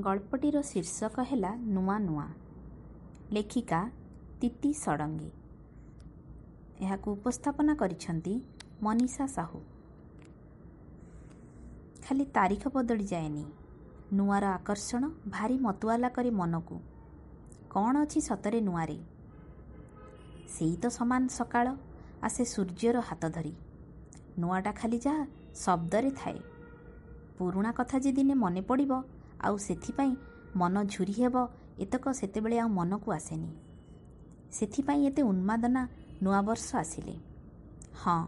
ଗଳ୍ପଟିର ଶୀର୍ଷକ ହେଲା ନୂଆ ନୂଆ। ଲେଖିକା ତିତି ଷଡ଼ଙ୍ଗୀ। ଏହାକୁ ଉପସ୍ଥାପନା କରିଛନ୍ତି ମନୀଷା ସାହୁ। ଖାଲି ତାରିଖ ବଦଳି ଯାଏନି। ନୂଆର ଆକର୍ଷଣ ଭାରି ମତୁଆଲା କରେ ମନକୁ। କ'ଣ ଅଛି ସତରେ ନୂଆରେ? ସେଇ ତ ସମାନ ସକାଳ ଆସେ ସୂର୍ଯ୍ୟର ହାତ ଧରି। ନୂଆଟା ଖାଲି ଯାହା ଶବ୍ଦରେ ଥାଏ। ପୁରୁଣା କଥା ଯେ ଦିନେ ମନେ ପଡ଼ିବ ଆଉ ସେଥିପାଇଁ ମନ ଝୁରି ହେବ ଏତକ ସେତେବେଳେ ଆଉ ମନକୁ ଆସେନି। ସେଥିପାଇଁ ଏତେ ଉନ୍ମାଦନା ନୂଆବର୍ଷ ଆସିଲେ। ହଁ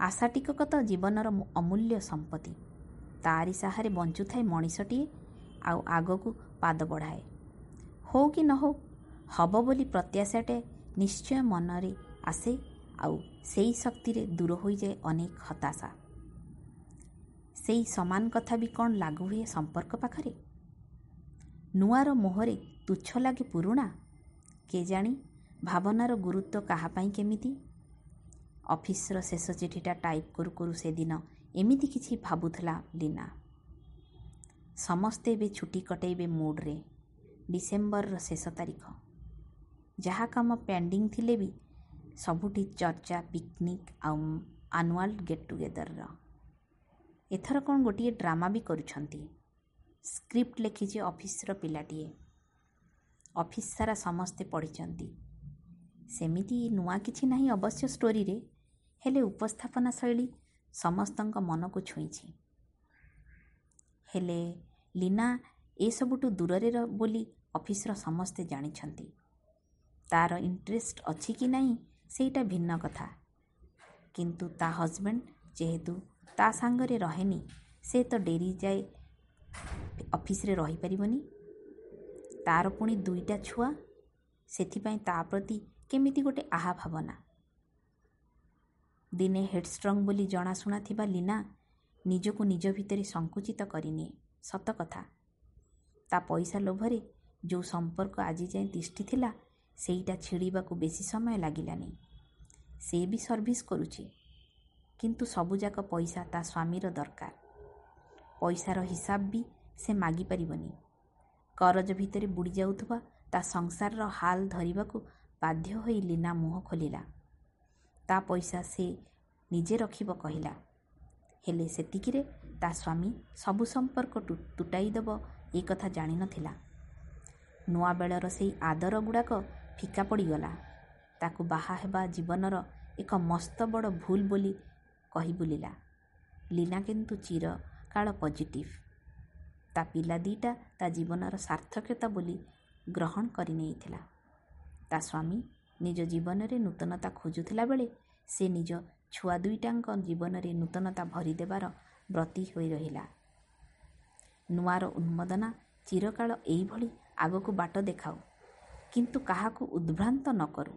ଆଶା ଟିକକ ତ ଜୀବନର ଅମୂଲ୍ୟ ସମ୍ପତ୍ତି। ତାରି ସାହାରେ ବଞ୍ଚୁଥାଏ ମଣିଷଟିଏ ଆଉ ଆଗକୁ ପାଦ ବଢ଼ାଏ। ହଉ କି ନ ହଉ ହବ ବୋଲି ପ୍ରତ୍ୟାଶାଟେ ନିଶ୍ଚୟ ମନରେ ଆସେ ଆଉ ସେଇ ଶକ୍ତିରେ ଦୂର ହୋଇଯାଏ ଅନେକ ହତାଶା। ସେଇ ସମାନ କଥା ବି କ'ଣ ଲାଗୁ ହୁଏ ସମ୍ପର୍କ ପାଖରେ? ନୂଆର ମୋହରେ ତୁଚ୍ଛ ଲାଗେ ପୁରୁଣା। କେଜାଣି ଭାବନାର ଗୁରୁତ୍ୱ କାହା ପାଇଁ କେମିତି? ଅଫିସର ଶେଷ ଚିଠିଟା ଟାଇପ୍ କରୁ କରୁ ସେଦିନ ଏମିତି କିଛି ଭାବୁଥିଲା ଲିନା। ସମସ୍ତେ ଏବେ ଛୁଟି କଟେଇବେ ମୁଡ଼୍ରେ। ଡିସେମ୍ବରର ଶେଷ ତାରିଖ। ଯାହା କାମ ପେଣ୍ଡିଂ ଥିଲେ ବି ସବୁଠି ଚର୍ଚ୍ଚା ପିକନିକ୍ ଆଉ ଆନୁଆଲ୍ ଗେଟ୍ ଟୁଗେଦରର। ଏଥର କ'ଣ ଗୋଟିଏ ଡ୍ରାମା ବି କରୁଛନ୍ତି। ସ୍କ୍ରିପ୍ଟ ଲେଖିଛି ଅଫିସର ପିଲାଟିଏ। ଅଫିସ ସାରା ସମସ୍ତେ ପଢ଼ିଛନ୍ତି। ସେମିତି ନୂଆ କିଛି ନାହିଁ ଅବଶ୍ୟ ଷ୍ଟୋରିରେ ହେଲେ ଉପସ୍ଥାପନା ଶୈଳୀ ସମସ୍ତଙ୍କ ମନକୁ ଛୁଇଁଛି। ହେଲେ ଲୀନା ଏସବୁଠୁ ଦୂରରେ ବୋଲି ଅଫିସର ସମସ୍ତେ ଜାଣିଛନ୍ତି। ତାର ଇଣ୍ଟରେଷ୍ଟ ଅଛି କି ନାହିଁ ସେଇଟା ଭିନ୍ନ କଥା। କିନ୍ତୁ ତା ହଜବେଣ୍ଡ ଯେହେତୁ ତା ସାଙ୍ଗରେ ରହେନି। ସେ ତ ଡେରି ଯାଏ ଅଫିସରେ ରହିପାରିବନି। ତାର ପୁଣି ଦୁଇଟା ଛୁଆ। ସେଥିପାଇଁ ତା ପ୍ରତି କେମିତି ଗୋଟେ ଆହା ଭାବନା। ଦିନେ ହେଡ଼ଷ୍ଟ୍ରଙ୍ଗ ବୋଲି ଜଣାଶୁଣା ଥିବା ଲୀନା ନିଜକୁ ନିଜ ଭିତରେ ସଙ୍କୁଚିତ କରିନିଏ। ସତ କଥା। ତା ପଇସା ଲୋଭରେ ଯେଉଁ ସମ୍ପର୍କ ଆଜି ଯାଏଁ ତିଷ୍ଠିଥିଲା ସେଇଟା ଛିଡ଼ିବାକୁ ବେଶୀ ସମୟ ଲାଗିଲାନି। ସେ ବି ସର୍ଭିସ୍ କରୁଛି। କିନ୍ତୁ ସବୁଯାକ ପଇସା ତା ସ୍ୱାମୀର ଦରକାର। ପଇସାର ହିସାବ ବି ସେ ମାଗିପାରିବନି। କରଜ ଭିତରେ ବୁଡ଼ି ଯାଉଥିବା ତା ସଂସାରର ହାଲ ଧରିବାକୁ ବାଧ୍ୟ ହୋଇ ଲୀନା ମୁହଁ ଖୋଲିଲା। ତା ପଇସା ସେ ନିଜେ ରଖିବ କହିଲା। ହେଲେ ସେତିକିରେ ତା ସ୍ୱାମୀ ସବୁ ସମ୍ପର୍କ ତୁଟାଇ ଦେବ ଏ କଥା ଜାଣିନଥିଲା। ନୂଆବେଳର ସେଇ ଆଦର ଗୁଡ଼ାକ ଫିକା ପଡ଼ିଗଲା। ତାକୁ ବାହା ହେବା ଜୀବନର ଏକ ମସ୍ତ ବଡ଼ ଭୁଲ ବୋଲି କହି ବୁଲିଲା ଲୀନା କିନ୍ତୁ ଚିରକାଳ ପଜିଟିଭ୍ ତା ପିଲା ଦୁଇଟା ତା ଜୀବନର ସାର୍ଥକତା ବୋଲି ଗ୍ରହଣ କରିନେଇଥିଲା ତା ସ୍ୱାମୀ ନିଜ ଜୀବନରେ ନୂତନତା ଖୋଜୁଥିଲା ବେଳେ ସେ ନିଜ ଛୁଆ ଦୁଇଟାଙ୍କ ଜୀବନରେ ନୂତନତା ଭରିଦେବାର ବ୍ରତୀ ହୋଇ ରହିଲା। ନୂଆର ଉନ୍ମୋଦନା ଚିରକାଳ ଏଇଭଳି ଆଗକୁ ବାଟ ଦେଖାଉ କିନ୍ତୁ କାହାକୁ ଉଦ୍ଭ୍ରାନ୍ତ ନ କରୁ।